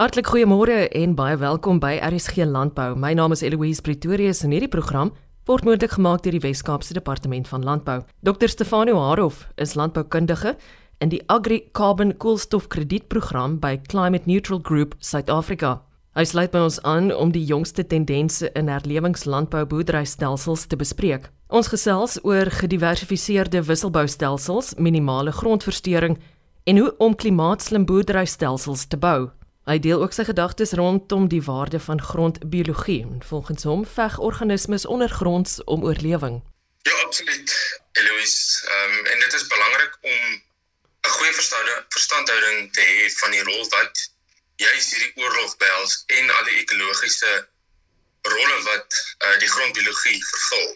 Hartlik goeiemôre en baie welkom by RSG Landbou. My naam is Eloise Pretorius en hierdie program word moontlik gemaak deur die Wes-Kaapse Departement van Landbou. Dr Stefano Harof is landboukundige in die Agri Carbon Koolstofkredietprogram by Climate Neutral Group Suid-Afrika. Hy sluit by ons aan om die jongste tendense in herlewingslandbou boerderystelsels te bespreek. Ons gesels oor gediversifiseerde wisselboustelsels, minimale grondversteuring en hoe om klimaatslim boerderystelsels te bou. Hy deel ook sy gedagtes rondom die waarde van grondbiologie. Volgens hom veg organismes ondergronds om oorlewing. Ja, absoluut. Eloise, um, en dit is belangrik om 'n goeie verstandhouding te hê van die rol wat juis hierdie oorlog behels en al die ekologiese rolle wat uh, die grondbiologie vervul.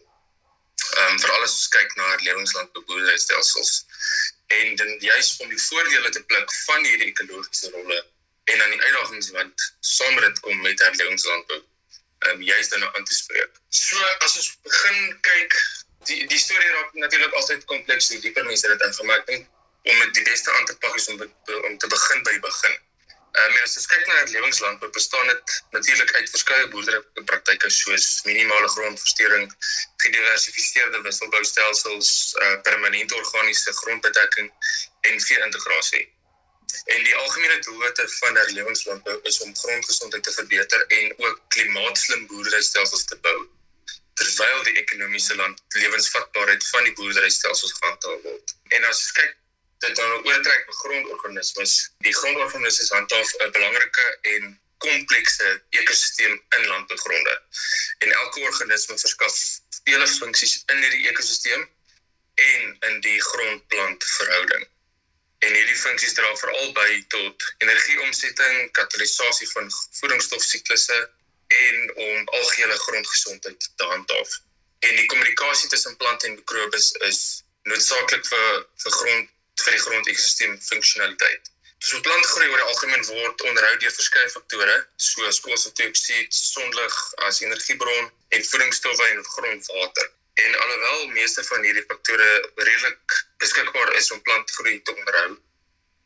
Ehm um, veral as ons kyk na lewenslandbeboerderystelsels en dan juis om die voordele te pluk van hierdie ekologiese rolle en dan die uitdagings wat saam met dit kom met herlewingslandbou. Um, juist dan nou aan te spreek. So as ons begin kyk, die die storie raak natuurlik altyd kompleks, die dieper mense dit dan vir my dink om dit die beste aan te pak is om om te begin by begin. Ehm um, as ons kyk na herlewingslandbou, bestaan dit natuurlik uit verskeie boerderypraktyke soos minimale grondversteuring, gediversifiseerde wisselboustelsels, uh, permanente organiese grondbedekking en vee-integrasie. En die algemene doelwitte van herlewingslandbou is om grondgesondheid te verbeter en ook klimaatslim boerderystelsels te bou terwyl die ekonomiese land lewensvatbaarheid van die boerderystelsels gehandhaaf word. En as jy kyk dit dan oortrek op grondorganismes, die grondorganismes handhaaf 'n belangrike en komplekse ekosisteem in landbegronde. En elke organisme verskaf vele funksies in hierdie ekosisteem en in die grondplant verhouding en hierdie funksies dra veral by tot energieomsetting, katalisasie van voedingsstofsiklusse en om algehele grondgesondheid te handhaaf. En die kommunikasie tussen plante en mikrobes is noodsaaklik vir vir grond vir die grondekosisteem funksionaliteit. So plantgroei oor die algemeen word onderhou deur verskeie faktore soos koolstofdioksied, sonlig as energiebron en voedingsstowwe en grondwater. En alhoewel meeste van hierdie faktore redelik beskikbaar is om plantgroei te onderhou,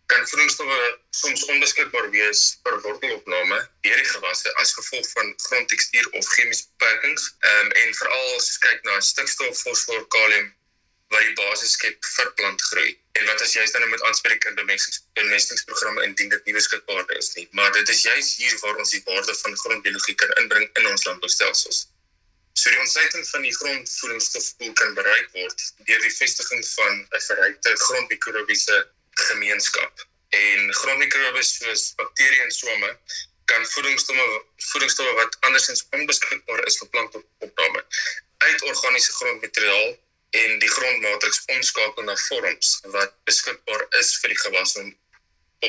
kan voedingsstowwe soms onbeskikbaar wees vir wortelopname deur die gewasse as gevolg van grondtekstuur of chemiese beperkings. Ehm um, en veral as jy kyk na stikstof, fosfor, kalium wat die basis skep vir plantgroei. En wat as jy dan met aanspreekende bemestingsprogramme indien dit nie beskikbaar is nie, maar dit is juis hier waar ons die waarde van grondbiologie kan inbring in ons landboustelsels. So die ontsluiting van die grondvoedingsstofpool kan bereik word deur die vestiging van 'n verrykte grondmikrobiese gemeenskap. En grondmikrobes soos bakterieë en swamme kan voedingsstowwe voedingsstowwe wat andersins onbeskikbaar is vir plantopname uit organiese grondmateriaal en die grondmatriks omskakel na vorms wat beskikbaar is vir die gewas om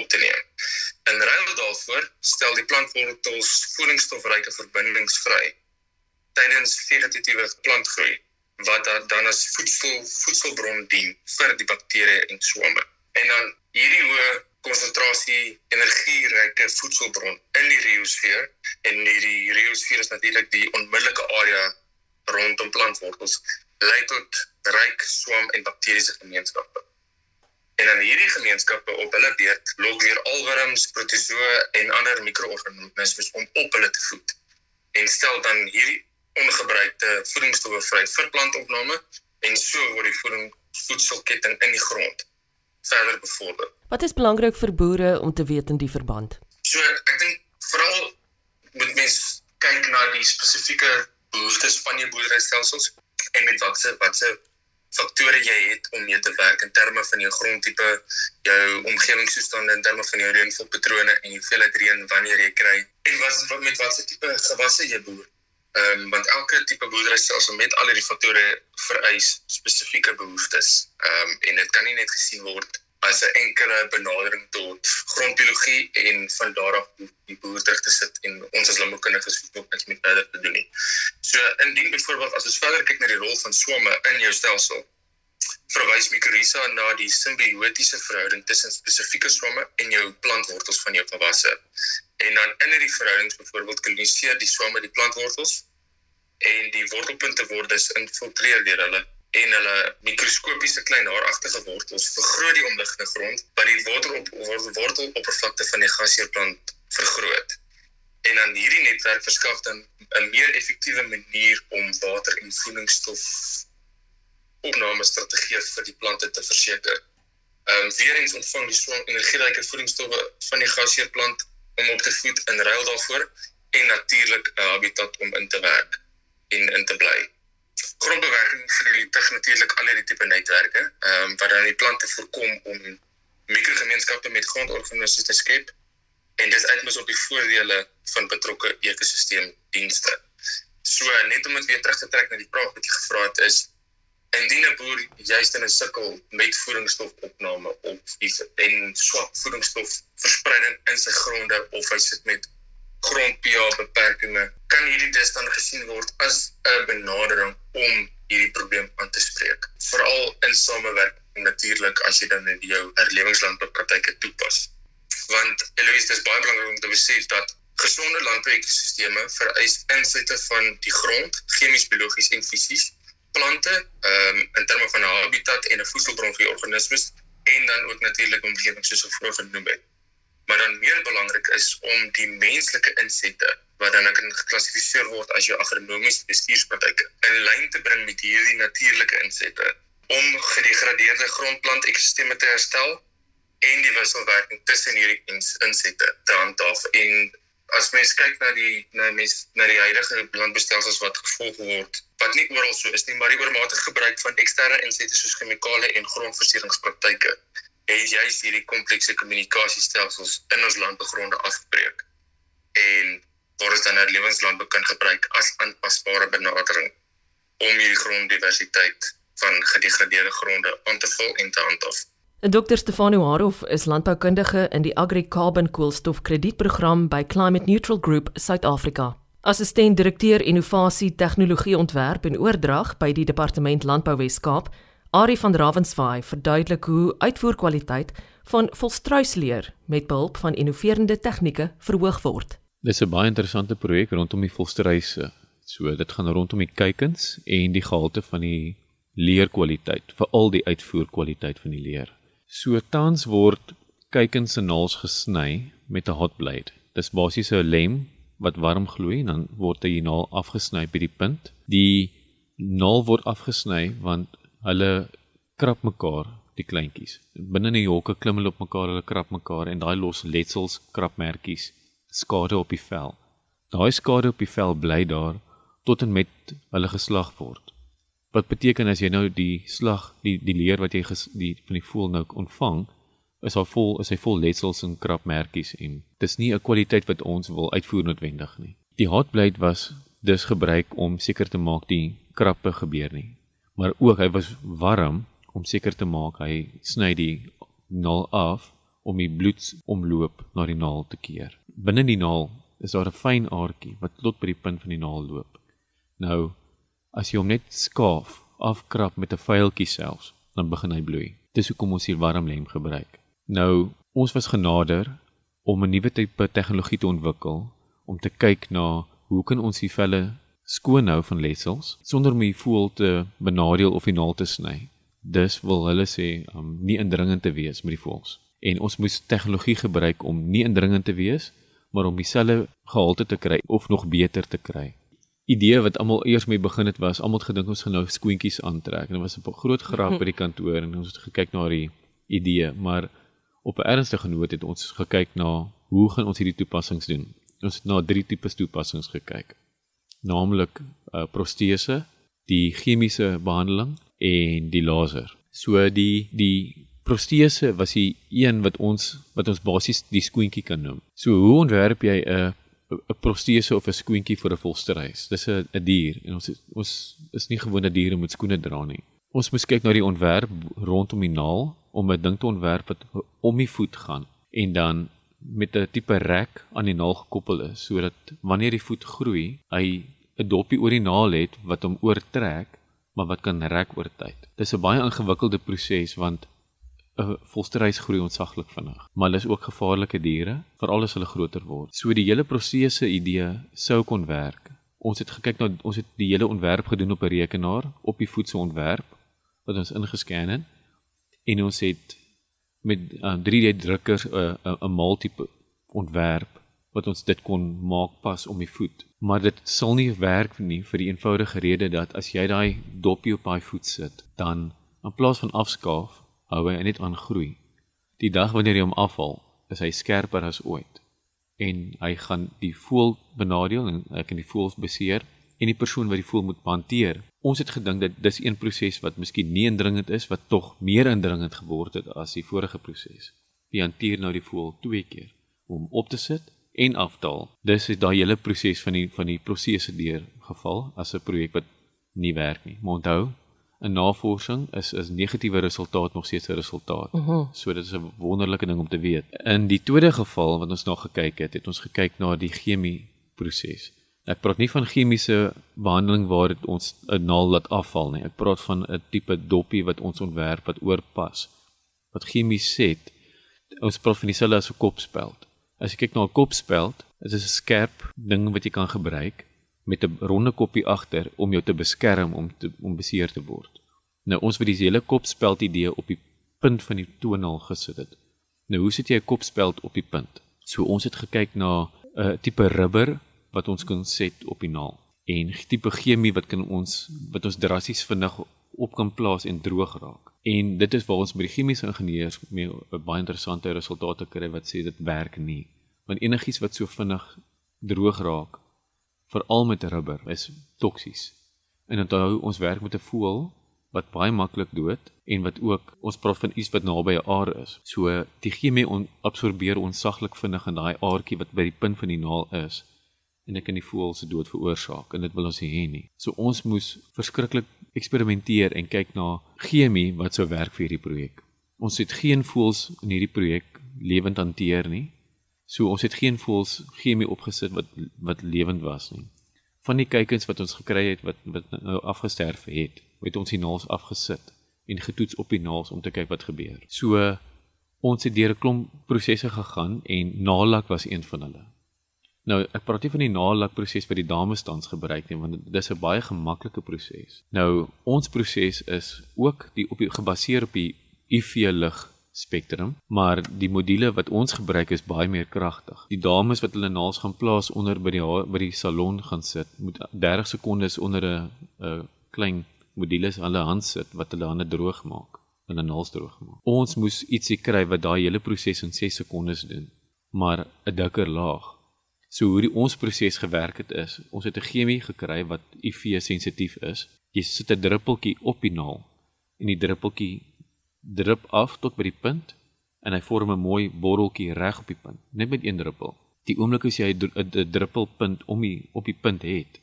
op te neem. In ruil daarvoor stel die plantwortels voedingsstofryke verbindings vry tydens vegetatiewe plantgroei wat dan as voedsel voedselbron dien vir die bakterieë en swamme. En dan hierdie hoë konsentrasie energieryke voedselbron in die riosfeer en hierdie riosfeer is natuurlik die onmiddellike area rondom plantwortels lei tot ryk swam en bakteriese gemeenskappe. En dan hierdie gemeenskappe op hulle beurt lok weer alwurms, protozoë en ander mikroorganismes om op hulle te voed en stel dan hierdie ongebruikte voedingsstowwe vry vir plantopname en so word die voeding voedselketting in die grond verder bevorder. Wat is belangrik vir boere om te weet in die verband? So ek dink veral moet mens kyk na die spesifieke behoeftes van jou boerderystelsels en met watse watse faktore jy het om mee te werk in terme van jou grondtipe, jou omgewingstoestande in terme van jou reënvalpatrone en hoeveelheid reën wanneer jy kry en wat met watse tipe gewasse jy boer. Ehm um, want elke tipe boerderystelsel met al hierdie faktore vereis spesifieke behoeftes. Ehm um, en dit kan nie net gesien word as 'n enkele benadering tot grondbiologie en van daar af die boer terug te sit en ons as landboukundiges hoef ook niks verder te doen nie. So indien byvoorbeeld as ons verder kyk na die rol van swamme in jou stelsel, verwys Mikrisa na die simbiotiese verhouding tussen spesifieke swamme en jou plantwortels van jou gewasse. En dan in hierdie verhoudings byvoorbeeld koloniseer die swamme die plantwortels en die wortelpunte word dus infiltreer deur hulle en hulle mikroskopiese klein haaragtige wortels vergroot die omliggende grond wat die wortel op wortel oppervlakte van die gasheerplant vergroot. dan hierdie netwerk verskaf dan 'n meer effektiewe manier om water en voedingsstof opname strategieë vir die plante te verseker. Ehm um, weer eens ontvang die swang energieryke voedingsstowwe van die gasheerplant om op te voed in ruil daarvoor en natuurlik 'n habitat om in te werk en in te bly. Grondbewerking vernietig natuurlik al hierdie tipe netwerke, ehm um, wat dan die plante voorkom om mikrogemeenskappe met grondorganismes te skep en dit uitmis op die voordele van betrokke ekosisteemdienste. So net om dit weer terug te trek na die vraag wat jy gevra het is indien 'n boer juist in 'n sukkel met voedingsstofopname of iets en swak voedingsstofverspreiding in sy gronde of hy sit met grond pH beperkings, kan hierdie dus dan gesien word as 'n benadering om hierdie probleem aan te spreek. Veral in samewerking natuurlik as jy dan in jou herlewingslandboupraktyke toepas. Want Eloise, dit is baie belangrik om te besef dat gesonde landbouekosisteme vereis insette van die grond, chemies, biologies en fisies plante ehm um, in terme van 'n habitat en 'n voedselbron vir die organismes en dan ook natuurlik omgewing soos ek vroeër genoem het. Maar dan meer belangrik is om die menslike insette wat dan kan geklassifiseer word as jou agronomiese bestuurspraktyke in lyn te bring met hierdie natuurlike insette om gedegradeerde grondplant ekosisteme te herstel en die wisselwerking tussen hierdie insette te handhaaf en as mens kyk na die na mens na die huidige landbestelsels wat gevolg word wat nie oral so is nie maar die oormatige gebruik van eksterne insette soos chemikale en grondverseringspraktyke het juis hierdie komplekse kommunikasiestelsels in ons landbegronde afgebreek. En waar is dan nou lewenslandbou kan gebruik as aanpasbare benadering om hierdie gronddiversiteit van gedegradeerde gronde aan te vul en te handhaaf Dr Stefano Harof is landboukundige in die Agri Carbon Koolstof Kredietprogram by Climate Neutral Group Suid-Afrika. Assistent direkteur innovasie, tegnologie ontwerp en oordrag by die Departement Landbou Wes-Kaap, Ari van Ravenswaai verduidelik hoe uitvoerkwaliteit van volstruisleer met behulp van innoverende tegnieke verhoog word. Dis 'n baie interessante projek rondom die volstruise. So dit gaan rondom die kuikens en die gehalte van die leerkwaliteit, veral die uitvoerkwaliteit van die leer. So tans word kuikens se naels gesny met 'n hot blade. Dis basies 'n lem wat warm gloei en dan word die naal afgesny by die punt. Die naal word afgesny want hulle krap mekaar, die kleintjies. Binne in die hokke klim hulle op mekaar, hulle krap mekaar en daai los letsels, krapmerkies, skade op die vel. Daai skade op die vel bly daar tot en met hulle geslag word. Wat beteken as jy nou die slag die die leer wat jy ges, die van die voel nou ontvang is al vol is hy vol letsels en krapmerkies en dis nie 'n kwaliteit wat ons wil uitvoer noodwendig nie. Die hotblade was dus gebruik om seker te maak die krappe gebeur nie. Maar ook hy was warm om seker te maak hy sny die naal af om die bloedsomloop na die naal te keer. Binne die naal is daar 'n fyn aardjie wat tot by die punt van die naal loop. Nou As jy hom net skaaf, afkrap met 'n vuiltjie selfs, dan begin hy bloei. Dis hoekom ons hier warm lem gebruik. Nou, ons was genader om 'n nuwe tipe tegnologie te ontwikkel om te kyk na hoe kan ons die velle skoon hou van letsels sonder om die voël te benadeel of die naald te sny. Dus wil hulle sê om um, nie indringend te wees met die voëls. En ons moes tegnologie gebruik om nie indringend te wees, maar om dieselfde gehalte te kry of nog beter te kry idee wat almal eers mee begin het was almal het gedink ons gaan nou skoentjies aantrek. En dit was 'n groot graaf by die kantoor en ons het gekyk na die idee maar op 'n ernstige noot het ons gekyk na hoe gaan ons hierdie toepassings doen. Ons het na drie tipes toepassings gekyk. Naamlik uh, protese die chemiese behandeling en die laser. So die die protese was die een wat ons wat ons basies die skoentjie kan noem. So hoe ontwerp jy 'n 'n protese of 'n skoentjie vir 'n volstruis. Dis 'n dier en ons ons is nie gewoond dat diere moet skoene dra nie. Ons moet kyk na die ontwerp rondom die naal om 'n ding te ontwerp wat om die voet gaan en dan met 'n tipe rek aan die naal gekoppel is sodat wanneer die voet groei, hy 'n dopie oor die naal het wat hom oortrek, maar wat kan rek oor tyd. Dis 'n baie ingewikkelde proses want 'n volstruis groei ontsaglik vinnig, maar hulle is ook gevaarlike diere, veral as hulle groter word. So die hele prosesse idee sou kon werk. Ons het gekyk na ons het die hele ontwerp gedoen op 'n rekenaar op die voetsoontwerp wat ons ingescan het en ons het met uh, 3D drukkers 'n uh, 'n uh, multiple ontwerp wat ons dit kon maak pas om die voet. Maar dit sal nie werk nie vir die eenvoudige rede dat as jy daai dopie op daai voet sit, dan in plaas van afskaaf, hou hy net aan groei. Die dag wanneer jy hom afhaal, is hy skerper as ooit en hy gaan die voël benadeel en hy kan die voëls beseer en die persoon wat die voël moet hanteer. Ons het gedink dat dis een proses wat miskien nie indringend is wat tog meer indringend geword het as die vorige proses. Die hanteer nou die voël twee keer om op te sit en aftaal. Dis is daai hele proses van die van die prosesse deur geval as 'n projek wat nie werk nie. Maar onthou, 'n navorsing is is negatiewe resultaat nog steeds 'n resultaat. Uh -huh. So dit is 'n wonderlike ding om te weet. In die tweede geval wat ons nog gekyk het, het ons gekyk na die chemie proses. Ek praat nie van chemiese behandeling waar dit ons 'n naal laat afval nie. Ek praat van 'n tipe doppie wat ons ontwerp wat oorpas. Wat chemies sê, ons praat van dieselfde as 'n kopspeld. As jy kyk na 'n kopspeld, dit is 'n skerp ding wat jy kan gebruik met 'n ronde koppie agter om jou te beskerm om te om beseer te word. Nou ons het die hele kopspeld idee op die punt van die tonaal gesit het. Nou hoe sit jy 'n kopspeld op die punt? So ons het gekyk na 'n uh, tipe rubber wat ons kan set op die naal en tipe chemie wat kan ons wat ons drassies vinnig op kan plaas en droog raak. En dit is waar ons by die chemiese ingenieurs mee 'n baie interessante resultate kry wat sê dit werk nie. Want enigiets wat so vinnig droog raak veral met rubber is toksies. En onthou ons werk met 'n voël wat baie maklik dood en wat ook ons praat van iets wat naby 'n aar is. So die chemie on, absorbeer onsaglik vinnig in daai aartjie wat by die punt van die naal is en dit kan die voël se dood veroorsaak en dit wil ons nie hê nie. So ons moes verskriklik eksperimenteer en kyk na chemie wat sou werk vir hierdie projek. Ons het geen voëls in hierdie projek lewend hanteer nie. So ons het geen voels chemie opgesit wat wat lewend was nie. Van die kykens wat ons gekry het wat wat nou afgesterf het, het ons die naels afgesit en getoets op die naels om te kyk wat gebeur. So ons het deur 'n klomp prosesse gegaan en naalak was een van hulle. Nou ek praat nie van die naalak proses wat die dames tans gebruik nie want dit is 'n baie gemaklike proses. Nou ons proses is ook die op die gebaseer op die UV lig spektrum, maar die module wat ons gebruik is baie meer kragtig. Die dames wat hulle naels gaan plaas onder by die by die salon gaan sit, moet 30 sekondes onder 'n 'n klein modules aan hulle hand sit wat hulle hande droog maak, hulle naels droog maak. Ons moes ietsie kry wat daai hele proses in 6 sekondes doen, maar 'n dikker laag. So hoe die ons proses gewerk het is, ons het 'n chemie gekry wat UV sensitief is. Jy sit 'n druppeltjie op die naal en die druppeltjie drup af tot by die punt en hy vorm 'n mooi borreltjie reg op die punt, net met een druppel. Die oomblik as jy 'n druppelpunt om die op die punt het,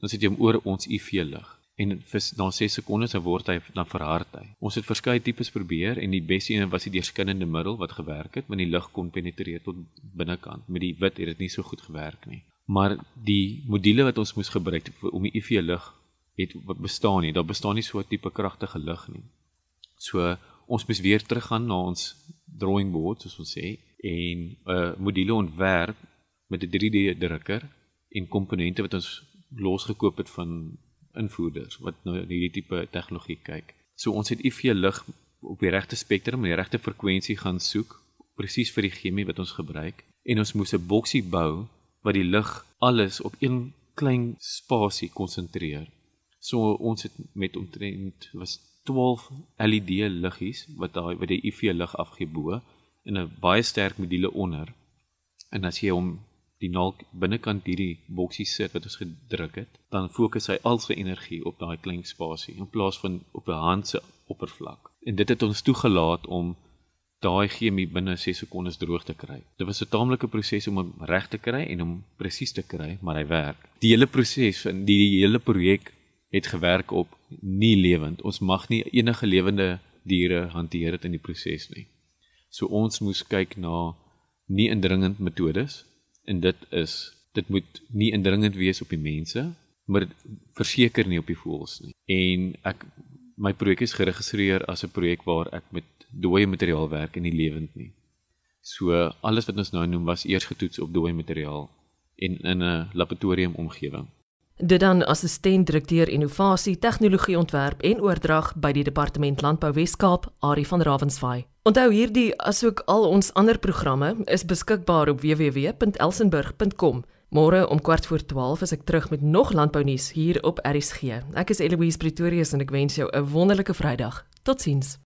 dan sit jy hom oor ons UV lig en vir na 6 sekondes dan word hy dan verhard hy. Ons het verskeie tipes probeer en die beste een was die deurskinnende middel wat gewerk het, want die lig kon penetreer tot binnekant. Met die wit het dit nie so goed gewerk nie. Maar die module wat ons moes gebruik om die UV lig het bestaan nie. Daar bestaan nie so 'n tipe kragtige lig nie. So ons moet weer teruggaan na ons drawing board soos ons sê en 'n uh, module ontwerp met 'n 3D drukker en komponente wat ons losgekoop het van invoerders wat nou hierdie tipe tegnologie kyk. So ons het UV lig op die regte spektrum en die regte frekwensie gaan soek presies vir die chemie wat ons gebruik en ons moes 'n boksie bou wat die lig alles op een klein spasie konsentreer. So ons het met omtrent was 12 LED liggies wat daai wat die UV lig afgee bo en 'n baie sterk module onder. En as jy hom die naald binnekant hierdie boksie sit wat ons gedruk het, dan fokus hy al sy energie op daai klein spasie in plaas van op 'n hand se oppervlak. En dit het ons toegelaat om daai chemie binne 6 sekondes droog te kry. Dit was 'n taamlike proses om hom reg te kry en hom presies te kry, maar hy werk. Die hele proses en die, die hele projek het gewerk op nie lewend. Ons mag nie enige lewende diere hanteer dit in die proses nie. So ons moes kyk na nie indringend metodes en dit is dit moet nie indringend wees op die mense, maar verseker nie op die voëls nie. En ek my projek is geregistreer as 'n projek waar ek met dooie materiaal werk en nie lewend nie. So alles wat ons nou noem was eers getoets op dooie materiaal en in 'n laboratorium omgewing. Dit dan assistent direkteur innovasie, tegnologie ontwerp en oordrag by die Departement Landbou Wes-Kaap, Ari van Ravensvai. Onthou hierdie asook al ons ander programme is beskikbaar op www.elsenburg.com. Môre om kwart voor 12 is ek terug met nog landbounuus hier op RSG. Ek is Eloise Pretorius en ek wens jou 'n wonderlike Vrydag. Totsiens.